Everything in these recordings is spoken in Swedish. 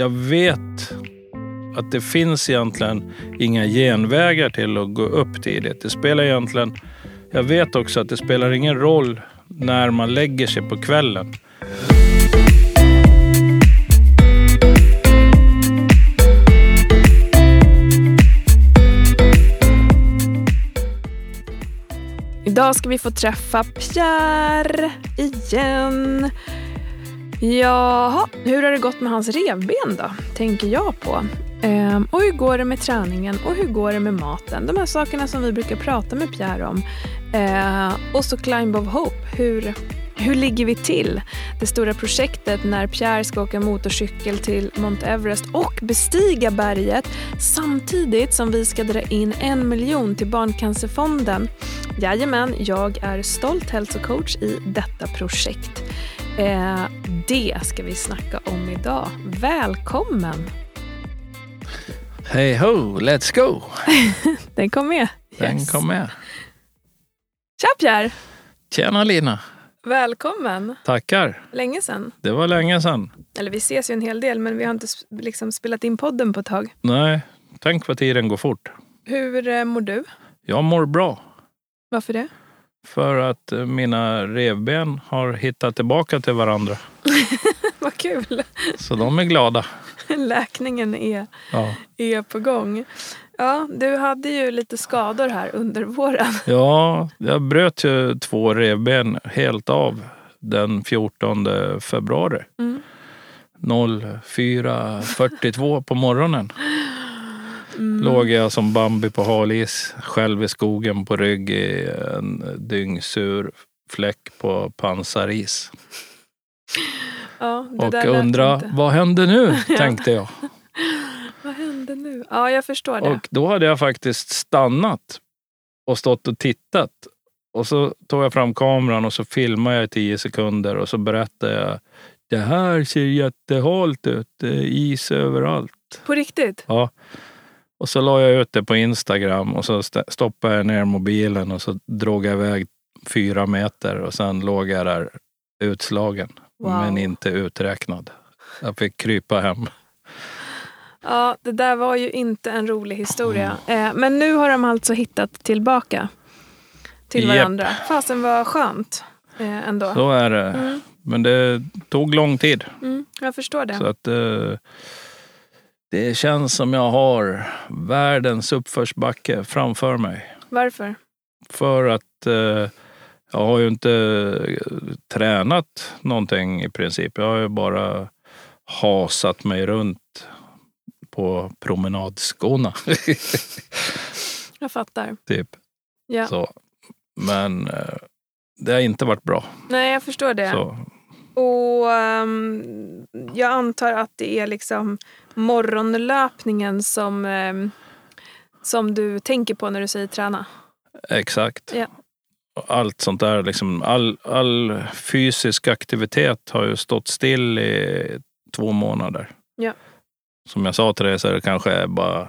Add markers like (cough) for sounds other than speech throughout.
jag vet att det finns egentligen inga genvägar till att gå upp tidigt. Det spelar egentligen... Jag vet också att det spelar ingen roll när man lägger sig på kvällen. Idag ska vi få träffa Pierre igen. Jaha, hur har det gått med hans revben då? Tänker jag på. Ehm, och hur går det med träningen och hur går det med maten? De här sakerna som vi brukar prata med Pierre om. Ehm, och så Climb of Hope. Hur, hur ligger vi till? Det stora projektet när Pierre ska åka motorcykel till Mount Everest och bestiga berget samtidigt som vi ska dra in en miljon till Barncancerfonden. Jajamän, jag är stolt hälsocoach i detta projekt. Eh, det ska vi snacka om idag. Välkommen! Hej ho, let's go! (laughs) Den kom med. Den Yes. kom med. Tja Pierre! Tjena Lina! Välkommen! Tackar. Länge sedan. Det var länge sedan. Eller vi ses ju en hel del men vi har inte liksom spelat in podden på ett tag. Nej, tänk vad tiden går fort. Hur eh, mår du? Jag mår bra. Varför det? För att eh, mina revben har hittat tillbaka till varandra. (laughs) Vad kul! Så de är glada. (laughs) Läkningen är, Ja, är på gång. Ja, du hade ju lite skador här under våren. (laughs) ja jag bröt ju två revben helt av den 14 februari. Mm. 04.42 på morgonen. Mm. Låg jag som Bambi på halis, själv i skogen på rygg i en dyngsur fläck på pansaris. Ja, Och undra, inte. vad hände nu? (laughs) tänkte jag. Vad hände nu? Ja, jag förstår det. Och då hade jag faktiskt stannat och stått och tittat. Och så tog jag fram kameran och så filmade jag i tio sekunder och så berättade jag. Det här ser jättehalt ut. Det är is överallt. På riktigt? Ja. Och så la jag ut det på Instagram och så st- stoppade jag ner mobilen och så drog jag iväg fyra meter och sen låg jag där utslagen. Wow. Men inte uträknad. Jag fick krypa hem. Ja, det där var ju inte en rolig historia. Eh, men nu har de alltså hittat tillbaka till varandra. Fasen var skönt eh, ändå. Så är det. Mm, Men det tog lång tid. mm, jag förstår det. Så att eh, det känns som jag har världens uppförsbacke framför mig. Varför? För att eh, jag har ju inte eh, tränat någonting i princip. Jag har ju bara hasat mig runt på promenadskorna. (laughs) Jag fattar. typ. Ja. Så. Men eh, det har inte varit bra. Nej, jag förstår det. Så, Och ehm, jag antar att det är liksom morgonlöpningen som, ehm, som du tänker på när du säger träna. exakt. Och Allt sånt där, liksom, all, all fysisk aktivitet har ju stått still i två månader. Ja. Som jag sa till dig så är det kanske bara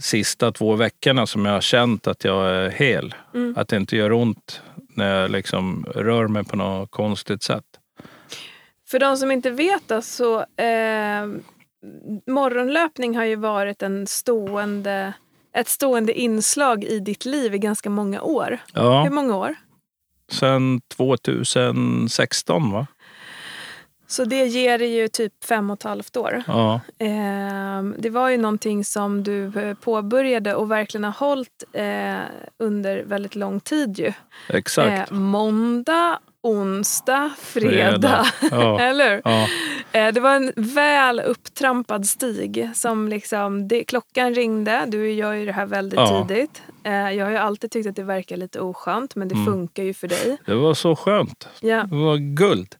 sista två veckorna som jag har känt att jag är hel. Mm. Att det inte gör ont när jag liksom rör mig på något konstigt sätt. För de som inte vet det så eh, morgonlöpning har ju varit en stående, ett stående inslag i ditt liv i ganska många år. Hur Ja, många år? sen 2016 va? Så det ger dig ju typ fem och ett halvt år. Ja, Eh, det var ju någonting som du eh, påbörjade och verkligen har hållit eh, under väldigt lång tid ju. exakt. Eh, måndag, onsdag, fredag. Fredag. Ja. (laughs) Eller Eh, Det var en väl upptrampad stig. som liksom, det, Klockan ringde, du gör ju det här väldigt Ja. tidigt. Eh, Jag har ju alltid tyckt att det verkar lite oskönt men det Mm. funkar ju för dig. det var så skönt. Ja. Det var guld.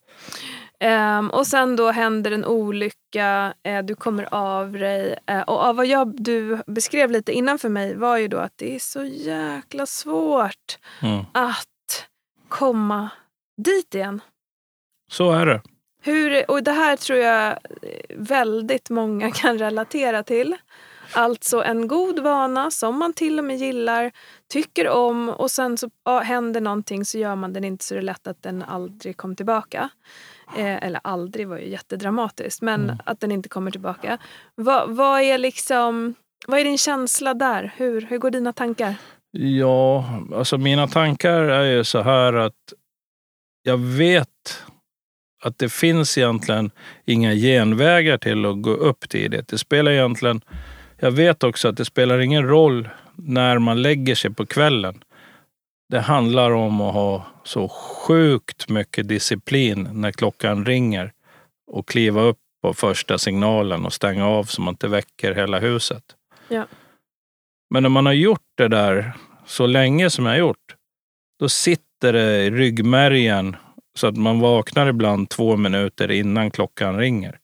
Ehm, och sen då händer en olycka, eh, du kommer av dig. Eh, och av vad jag, du beskrev lite innan för mig var ju då att det är så jäkla svårt Mm. att komma dit igen. Så är det. Hur, och det här tror jag väldigt många (laughs) kan relatera till. Alltså en god vana som man till och med gillar, tycker om och sen så ja, händer någonting så gör man den inte så det är lätt att den aldrig kom tillbaka. Eh, eller aldrig var ju jättedramatiskt, men Mm. att den inte kommer tillbaka. Vad, vad är liksom, vad är din känsla där? Hur, hur går dina tankar? Ja, alltså mina tankar är ju så här att jag vet att det finns egentligen inga genvägar till att gå upp tidigt. Det spelar egentligen... Jag vet också att det spelar ingen roll när man lägger sig på kvällen. Det handlar om att ha så sjukt mycket disciplin när klockan ringer och kliva upp på första signalen och stänga av så man inte väcker hela huset. Ja. Men när man har gjort det där så länge som jag har gjort, då sitter det i ryggmärgen så att man vaknar ibland två minuter innan klockan ringer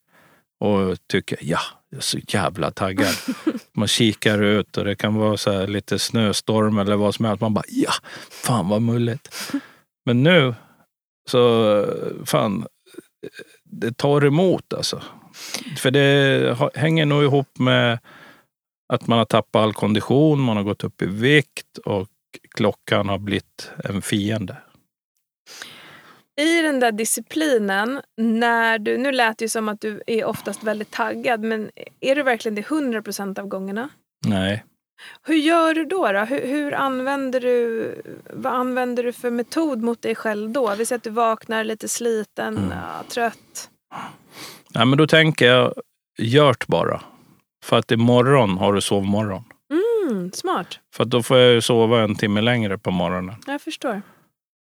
och tycker ja, jag är så jävla taggad. (laughs) Man kikar ut och det kan vara så här lite snöstorm eller vad som helst. Man bara ja, fan vad mulligt. Men nu så fan, det tar emot alltså. För det hänger nog ihop med att man har tappat all kondition, man har gått upp i vikt och klockan har blivit en fiende. I den där disciplinen, när du, nu lät det ju som att du är oftast väldigt taggad, men är du verkligen det 100% av gångerna? Nej. Hur gör du då? då? Hur, hur använder du, vad använder du för metod mot dig själv då? Vi säger att du vaknar lite sliten, Mm. ja, trött. Nej, men då tänker jag, gjort bara. För att imorgon har du sovmorgon. Mm, smart, För då får jag ju sova en timme längre på morgonen. jag förstår.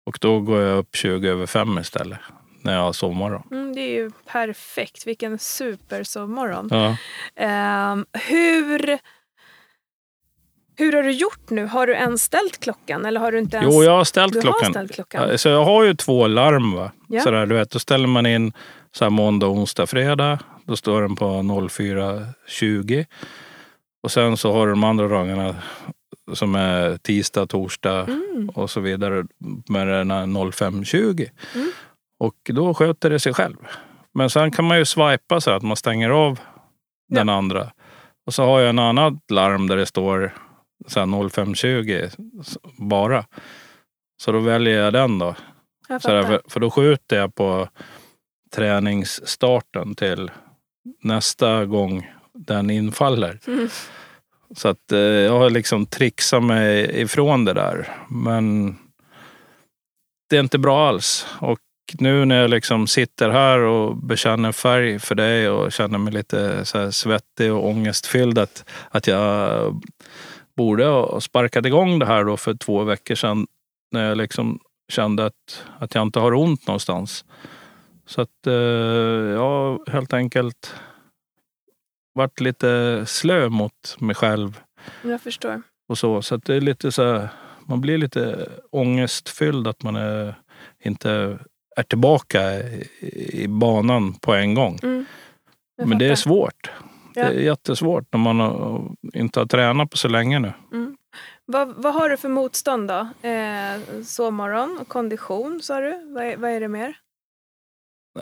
Och då går jag upp 20 över fem istället. När jag har sovmorgon. Mm, det är ju perfekt, vilken supersovmorgon. Ja. Ehm, hur, hur har du gjort nu? Har du ens ställt klockan? Eller har du inte ens Jo, jag har ställt du klockan. har ställt klockan? Så jag har ju två larm. Va? Ja. Sådär, du vet, då ställer man in så här måndag, onsdag, fredag. Då står den på 04.20. Och sen så har du de andra dagarna som är tisdag, torsdag Mm. och så vidare med den här 05.20. Mm. Och då sköter det sig själv. Men sen kan man ju swipa så att man stänger av den andra. Och så har jag en annan larm där det står så här 05.20 bara. Så då väljer jag den då. Jag Så där, för, för då skjuter jag på träningsstarten till nästa gång den infaller. Mm. Så att eh, jag har liksom trixat mig ifrån det där. Men det är inte bra alls. Och nu när jag liksom sitter här och bekänner färg för dig och känner mig lite så här svettig och ångestfylld att, att jag borde ha sparkat igång det här då för två veckor sedan när jag liksom kände att, att jag inte har ont någonstans. Så att eh, jag helt enkelt varit lite slö mot mig själv Jag förstår. och så. Så det är lite så här, man blir lite ångestfylld att man är, inte är tillbaka i, i banan på en gång. Mm. Men det är svårt. Ja. Det är jättesvårt när man har, inte har tränat på så länge nu. Mm. Vad, vad har du för motstånd då? Eh, sovmorgon och kondition sa du. Vad vad är det mer?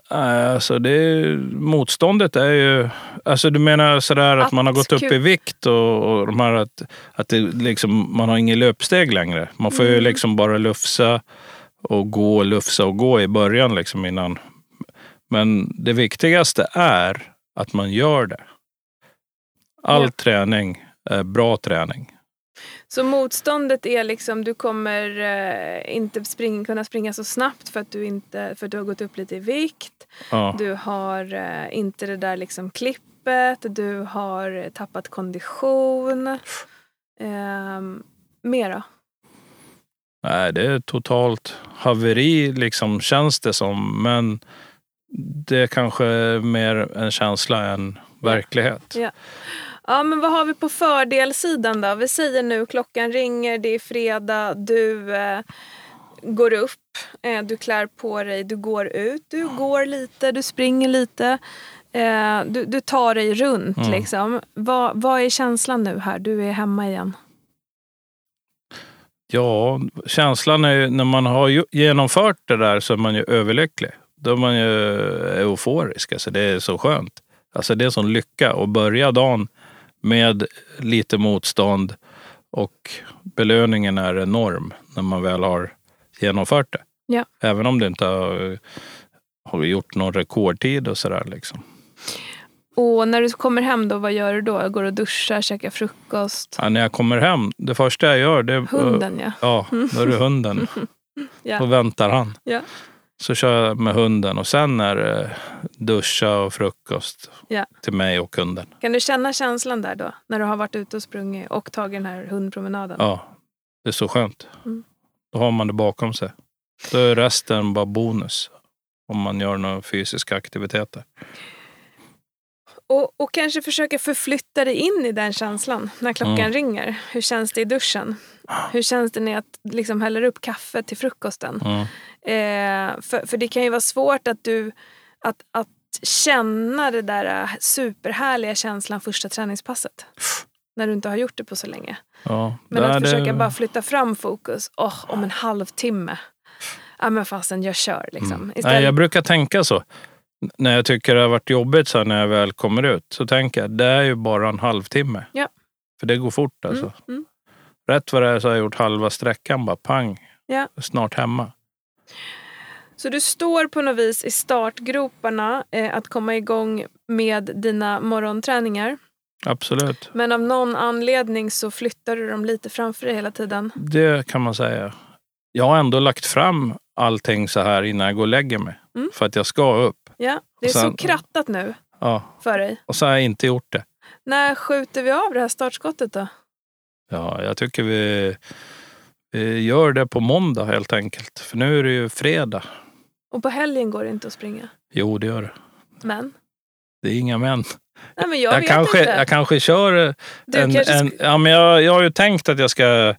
Alltså det, motståndet är ju... Alltså du menar sådär att, Att man har gått upp i vikt och, och de här att, att det liksom, man har ingen löpsteg längre. Man får ju Mm. liksom bara lufsa och gå, lufsa och gå i början liksom innan. Men det viktigaste är att man gör det. All Ja. träning är bra träning. Så motståndet är liksom, du kommer eh, inte spring, kunna springa så snabbt för att, du inte, för du har gått upp lite i vikt. Ja. Du har eh, inte det där liksom klippet. Du har tappat kondition. Eh, mera. Nej, det är totalt haveri liksom känns det som. Men det är kanske mer en känsla än verklighet. Ja. Ja, men vad har vi på fördelssidan då? Vi säger nu klockan ringer, det är fredag, du eh, går upp, eh, du klär på dig, du går ut, du går lite, du springer lite. Eh, du, du tar dig runt Mm. liksom. Vad, vad är känslan nu här? Du är hemma igen. Ja, känslan är ju, när man har genomfört det där så är man ju överlycklig. Då är man ju euforisk. Alltså det är så skönt. Alltså det är sån lycka att börja dagen med lite motstånd och belöningen är enorm när man väl har genomfört det. Ja. Även om du inte har, har gjort någon rekordtid och sådär. Liksom. Och när du kommer hem då, vad gör du då? Går du och duschar, käkar frukost? Ja, när jag kommer hem, det första jag gör det är... Hunden ja. Ja, då är det hunden. (laughs) Ja. Då väntar han. Ja. Så kör jag med hunden och sen är det duscha och frukost Ja. till mig och kunden. Kan du känna känslan där då? När du har varit ute och sprungit och tagit den här hundpromenaden? Ja, det är så skönt. Mm. Då har man det bakom sig. Då är resten bara bonus. Om man gör några fysiska aktiviteter. Och, och kanske försöka förflytta dig in i den känslan när klockan Mm. ringer. Hur känns det i duschen? Hur känns det när att liksom häller upp kaffe till frukosten? Mm. Eh, för, för det kan ju vara svårt att du att, att känna det där äh, superhärliga känslan första träningspasset. När du inte har gjort det på så länge. Ja, Men att det- försöka bara flytta fram fokus. Åh, om en halvtimme. Ja men fasen, jag kör liksom. Mm. Istället, Nej, jag brukar tänka så. När jag tycker det har varit jobbigt så här, när jag väl kommer ut så tänker jag det är ju bara en halvtimme. Ja. För det går fort alltså. mm, mm. Rätt vad det är så har jag gjort halva sträckan bara pang. Ja. Snart hemma. Så du står på något vis i startgroparna eh, att komma igång med dina morgonträningar. Absolut. Men av någon anledning så flyttar du dem lite framför dig hela tiden. Det kan man säga. Jag har ändå lagt fram allting så här innan jag går och lägger mig. Mm. För att jag ska upp. Ja, det är sen- så krattat nu Ja. för dig. Och så har jag inte gjort det. När skjuter vi av det här startskottet då? Ja, jag tycker vi, vi gör det på måndag helt enkelt. För nu är det ju fredag. Och på helgen går det inte att springa. Jo, det gör det. Men? Det är inga men. Nej, men jag, Jag, kanske, inte. jag kanske kör Du en... kanske en ja, men jag, jag har ju tänkt att jag ska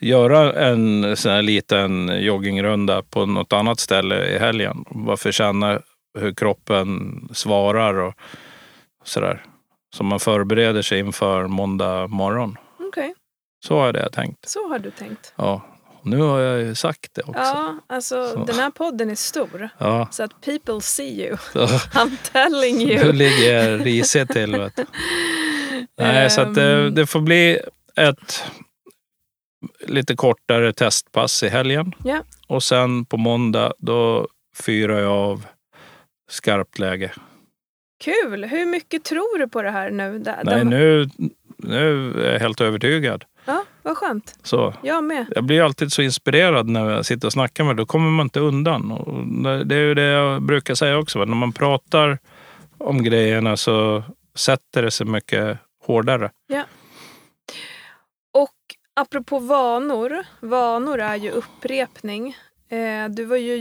göra en sån här liten joggingrunda på något annat ställe i helgen. Bara för att känna hur kroppen svarar och sådär. Så man förbereder sig inför måndag morgon. Okej, Så är det jag tänkt. så har du tänkt. Ja, nu har jag ju sagt det också. Ja, alltså Så. den här podden är stor. Ja. Så att people see you. Så, (laughs) I'm telling nu you. ligger jag risigt till. Vet du. Nej, så att det, Ehm, det får bli ett lite kortare testpass i helgen. Ja. Och sen på måndag då fyrar jag av skarpt läge. Kul! Hur mycket tror du på det här nu? Där- Nej, de- nu, nu är jag helt övertygad. Ja, vad skönt. Så, Jag med. jag blir alltid så inspirerad när jag sitter och snackar med Då kommer man inte undan. Och det är ju det jag brukar säga också. När man pratar om grejerna så sätter det sig mycket hårdare. Och apropå vanor. Vanor är ju upprepning. Eh, du var ju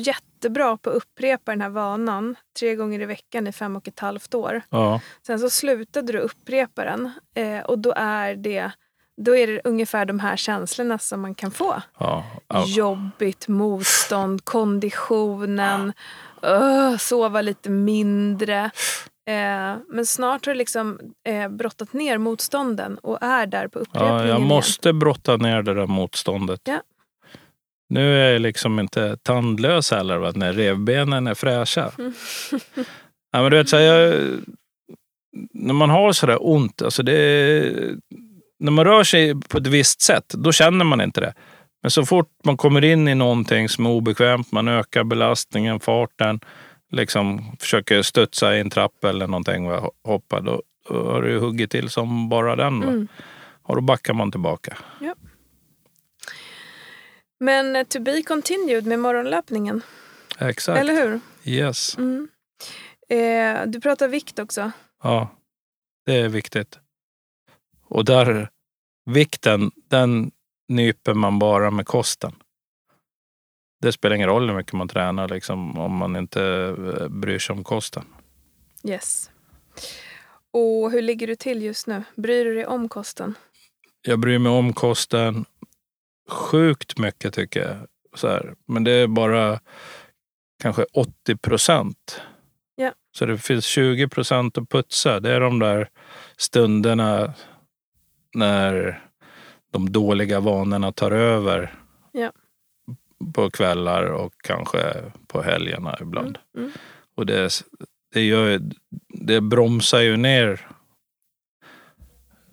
jättebra på att upprepa den här vanan tre gånger i veckan i fem och ett halvt år. Ja, Sen så slutade du upprepa den eh, och då är, det, då är det ungefär de här känslorna som man kan få. ja, ja. Jobbigt, motstånd, konditionen, öh, sova lite mindre. Eh, men snart har du liksom eh, brottat ner motstånden och är där på upprepningen Ja, jag igen. måste brotta ner det där motståndet. Ja. Nu är jag liksom inte tandlös heller, va? när revbenen är fräscha. (laughs) ja, men du vet, så här, jag, när man har sådär ont, alltså det, är- när man rör sig på ett visst sätt, då känner man inte det. Men så fort man kommer in i någonting som är obekvämt, man ökar belastningen, farten, liksom försöker studsa i en trappa eller någonting, va? hoppa, då, då har ju huggit till som bara den. Mm. Och då backar man tillbaka. Men eh, to be continued med morgonlöpningen, Exakt. eller hur? Yes. Mm. Eh, du pratar vikt också. Ja, det är viktigt. Och där, vikten, den nyper man bara med kosten. Det spelar ingen roll hur mycket man tränar liksom, om man inte eh, bryr sig om kosten. Yes. Och hur ligger du till just nu? Bryr du dig om kosten? Jag bryr mig om kosten sjukt mycket tycker jag. Så här. Men det är bara kanske 80 procent. Ja. Så det finns 20 procent att putsa. Det är de där stunderna när de dåliga vanorna tar över. Ja. På kvällar och kanske på helgerna ibland. Mm. Och det, det, gör, det bromsar ju ner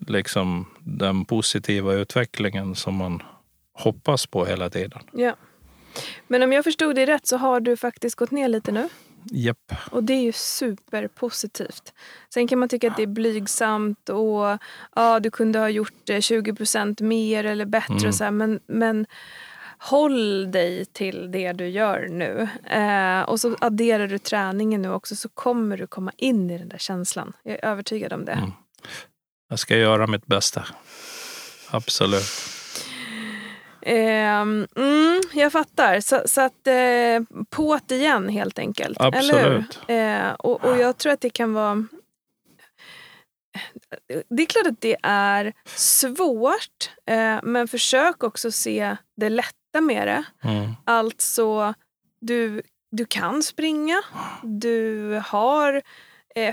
liksom den positiva utvecklingen som man hoppas på hela tiden. Ja. Men om jag förstod dig rätt så har du faktiskt gått ner lite nu. Japp. Och det är ju superpositivt. Sen kan man tycka att det är blygsamt och ja, du kunde ha gjort eh, 20% mer eller bättre. Mm. Och så här, men, men håll dig till det du gör nu. Eh, och så adderar du träningen nu också så kommer du komma in i den där känslan. Jag är övertygad om det. Mm. Jag ska göra mitt bästa. Absolut. Ehm, mm, jag fattar. Så, så att eh, på't igen helt enkelt. Eller hur? Absolut. Eh, och, och jag tror att det kan vara... Det är klart att det är svårt eh, men försök också se det lätta med det. Mm. Alltså, du, du kan springa. Du har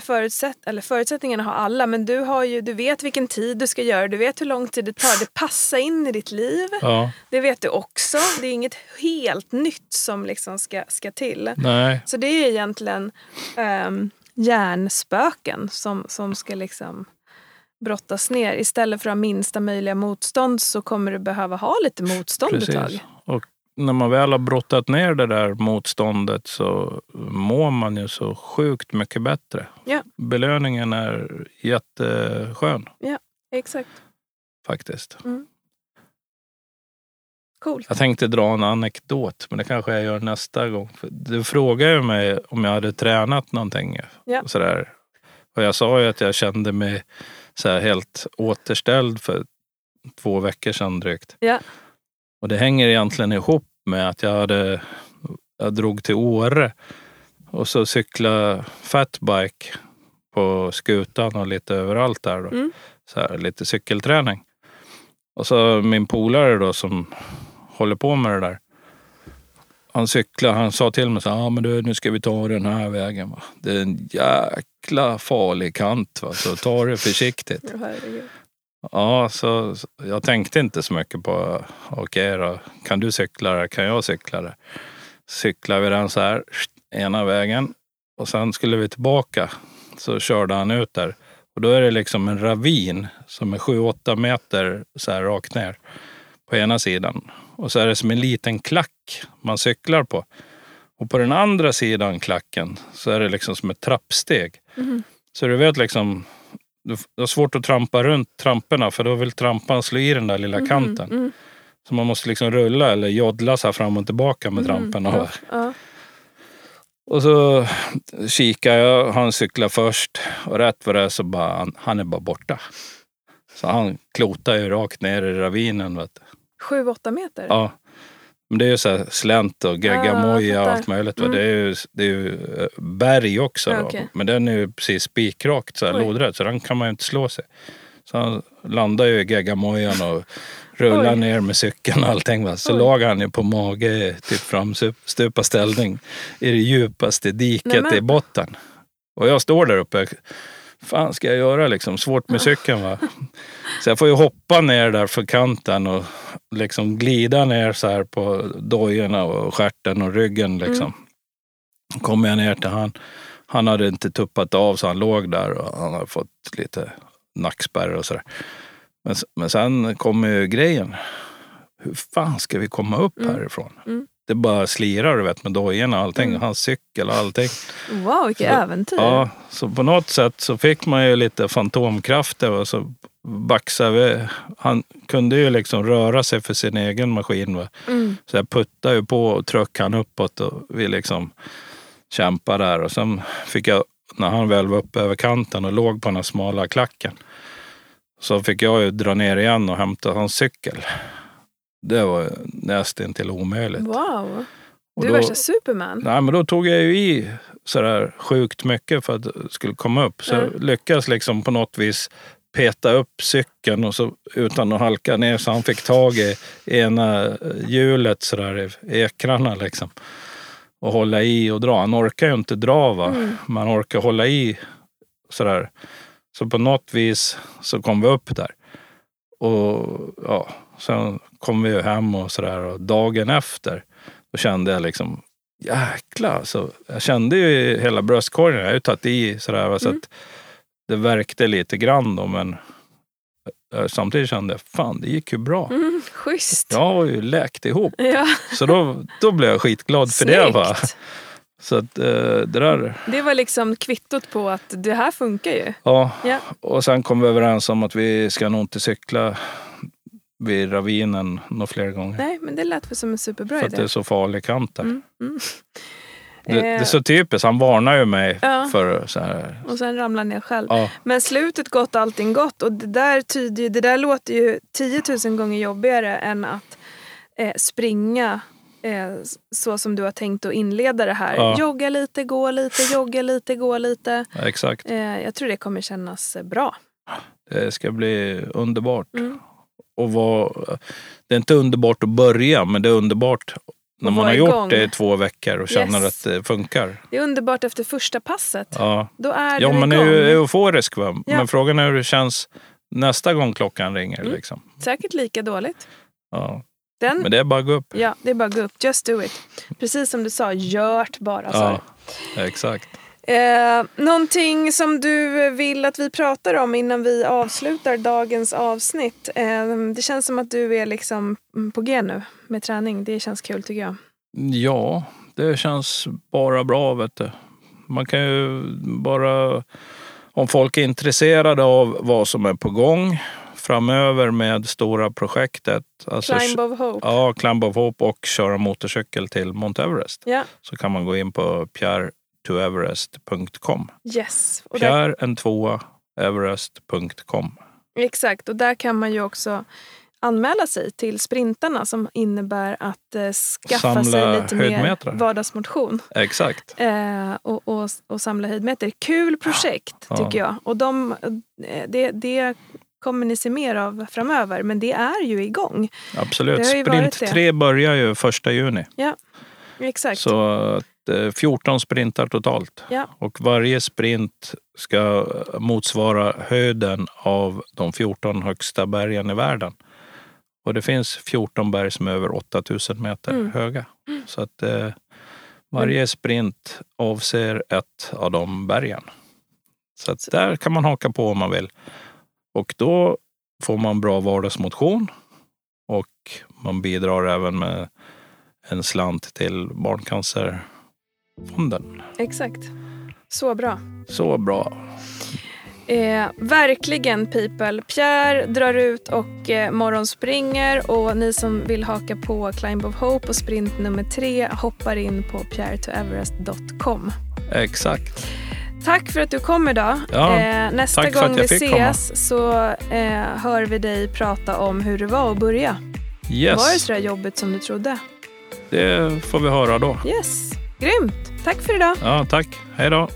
förutsätt, eller förutsättningarna har alla men du, har ju, du vet vilken tid du ska göra. Du vet hur lång tid det tar. Det passar in i ditt liv. Ja, Det vet du också. Det är inget helt nytt som liksom ska, ska till. nej. Så det är egentligen um, hjärnspöken som, som ska liksom brottas ner. Istället för att ha minsta möjliga motstånd så kommer du behöva ha lite motstånd ett Precis. tag. När man väl har brottat ner det där motståndet så mår man ju så sjukt mycket bättre. Ja. Belöningen är jätteskön Exakt. faktiskt. Coolt. Jag tänkte dra en anekdot, men det kanske jag gör nästa gång. Du frågade ju mig om jag hade tränat någonting. Ja. Och sådär. Och jag sa ju att jag kände mig så helt återställd för två veckor sedan drygt. Ja. Och det hänger egentligen ihop med att jag hade jag drog till Åre och så cykla fatbike på skutan och lite överallt där. Då. Mm. Så här, lite cykelträning. Och så min polare då som håller på med det där. Han cyklade, han sa till mig så här, ah, men du, nu ska vi ta den här vägen. Va? Det är en jäkla farlig kant, va? så ta det försiktigt. Ja, så, så jag tänkte inte så mycket på, okej då, kan du cykla det, kan jag cykla det? Cyklade vi den så här, ena vägen och sen skulle vi tillbaka. Så körde han ut där och då är det liksom en ravin som är 7-8 meter så här rakt ner på ena sidan. Och så är det som en liten klack man cyklar på. Och på den andra sidan klacken så är det liksom som ett trappsteg. Mhm. Så du vet liksom, du har svårt att trampa runt tramporna för då vill trampan slå i den där lilla kanten. Mm. Så man måste liksom rulla eller joddla så fram och tillbaka med tramporna. Ja. Ja. Och så kikar jag, han cyklar först och rätt vad det är så bara, han, han är bara borta. Så han klotar ju rakt ner i ravinen. Vet du. Sju, åtta meter? Ja. Men det är ju så här slänt och geggamoja och fattar. allt möjligt. Mm. Det, är ju, det är ju eh, berg också. Då. okej. Men den är ju precis spikrakt så här lodrätt så den kan man ju inte slå sig. Så han landar ju i geggamojan och rullar Oj. ner med cykeln och allting. Va? Så Oj. låg han ju på mage typ framstupa ställning i det djupaste diket Nämen. i botten. Och jag står där uppe. Fan ska jag göra liksom? Svårt med cykeln va. Så jag får ju hoppa ner där för kanten och liksom glida ner så här på dojorna och stjärten och ryggen liksom. Kommer jag ner till han. Han hade inte tuppat av så han låg där och han hade fått lite nackspärr och sådär. Men, men sen kommer ju grejen. Hur fan ska vi komma upp Mm. härifrån? Mm. Det bara slirar du vet med dojorna och allting. Mm. Hans cykel och allting. Wow, vilket Så- äventyr. Ja, så på något sätt så fick man ju lite fantomkrafter och så baxade vi. Han kunde ju liksom röra sig för sin egen maskin. Va? Mm. Så jag puttade ju på och tryckte han uppåt och vi liksom kämpade där. Och sen fick jag, när han väl var uppe över kanten och låg på den här smala klacken, så fick jag ju dra ner igen och hämta hans cykel. Det var nästan till omöjligt. Wow. Du är värsta Superman. Nej, men då tog jag ju i sådär sjukt mycket för att det skulle komma upp. Så Mm. jag lyckades liksom på något vis peta upp cykeln och så, utan att halka ner så han fick tag i ena hjulet sådär i ekrarna liksom. Och hålla i och dra. Han orkar ju inte dra va. Mm. Man orkar hålla i sådär. Så på något vis så kom vi upp där. Och ja, sen kom vi ju hem och sådär. Och dagen efter då kände jag liksom jäklar alltså. Jag kände ju hela bröstkorgen. Jag har ju tagit i sådär. va, Så Mm. att det verkte lite grann då men eh, samtidigt kände jag fan det gick ju bra. Mm, schysst. Jag har ju läkt ihop. Ja, Så då, då blev jag skitglad för det. Va? Så att eh, det där, Det var liksom kvittot på att det här funkar ju. ja. Ja. Och sen kom vi överens om att vi ska nog inte cykla vid ravinen några fler gånger. Nej, men det lät väl som en superbra för att det idé. är så farlig kant där. Mm, mm. Det, det Eh, är så typiskt, han varnar ju mig Ja. för så här. Och sen ramlar ner själv. Ja, Men slutet gott, allting gott. Och det där, tyder, det där låter ju 10 000 gånger jobbigare än att eh, springa eh, så som du har tänkt att inleda det här. Ja. Jogga lite, gå lite, jogga lite, gå lite. exakt. Eh, jag tror det kommer kännas eh, bra. Det ska bli underbart. Mm. Och vara, det är inte underbart att börja, men det är underbart när man har gjort igång. det i två veckor och känner Yes. att det funkar. Det är underbart efter första passet. Ja, Då är ja man är ju euforisk. Va? Ja. Men frågan är hur det känns nästa gång klockan ringer. Mm. Liksom. Säkert lika dåligt. Ja. Den, Men det är bara att gå upp. Ja, det är bara att gå upp. Just do it. Precis som du sa, gört bara. sa Ja, exakt. Eh, någonting som du vill att vi pratar om innan vi avslutar dagens avsnitt. Eh, det känns som att du är liksom på G nu med träning. Det känns kul tycker jag. Ja, det känns bara bra. Vet du. Man kan ju bara... Om folk är intresserade av vad som är på gång framöver med stora projektet. Alltså, Climb of Hope. Ja, Climb of Hope och köra motorcykel till Mount Everest. Ja, Så kan man gå in på pierretoeverest.com. yes. Och där, Pierre en tvåa everest.com. exakt, och där kan man ju också anmäla sig till sprintarna som innebär att eh, skaffa Samla sig lite mer höjdmetrar. vardagsmotion. Exakt. Eh, och, och, och samla höjdmeter. Kul projekt Ja. tycker jag. Och de, eh, det, det kommer ni se mer av framöver. Men det är ju igång. Absolut. Ju Sprint det. 3 börjar ju första juni. Exakt. Så att, eh, 14 sprintar totalt. Ja. Och varje sprint ska motsvara höjden av de 14 högsta bergen i världen. Och det finns 14 berg som är över 8000 meter Mm. höga. Så att eh, varje sprint avser ett av de bergen. Så att där kan man haka på om man vill. Och då får man bra vardagsmotion och man bidrar även med en slant till Barncancerfonden. Exakt. Så bra. Så bra. Eh, verkligen people. Pierre drar ut och eh, morgonspringer och ni som vill haka på Climb of Hope och sprint nummer tre hoppar in på pierretoeverest.com. Exakt. Tack för att du kom idag. Ja, eh, nästa gång vi ses så eh, hör vi dig prata om hur det var att börja. Var det Yes, så där jobbigt som du trodde? det får vi höra då. Yes, grymt. Tack för idag. Ja, tack. Hej då.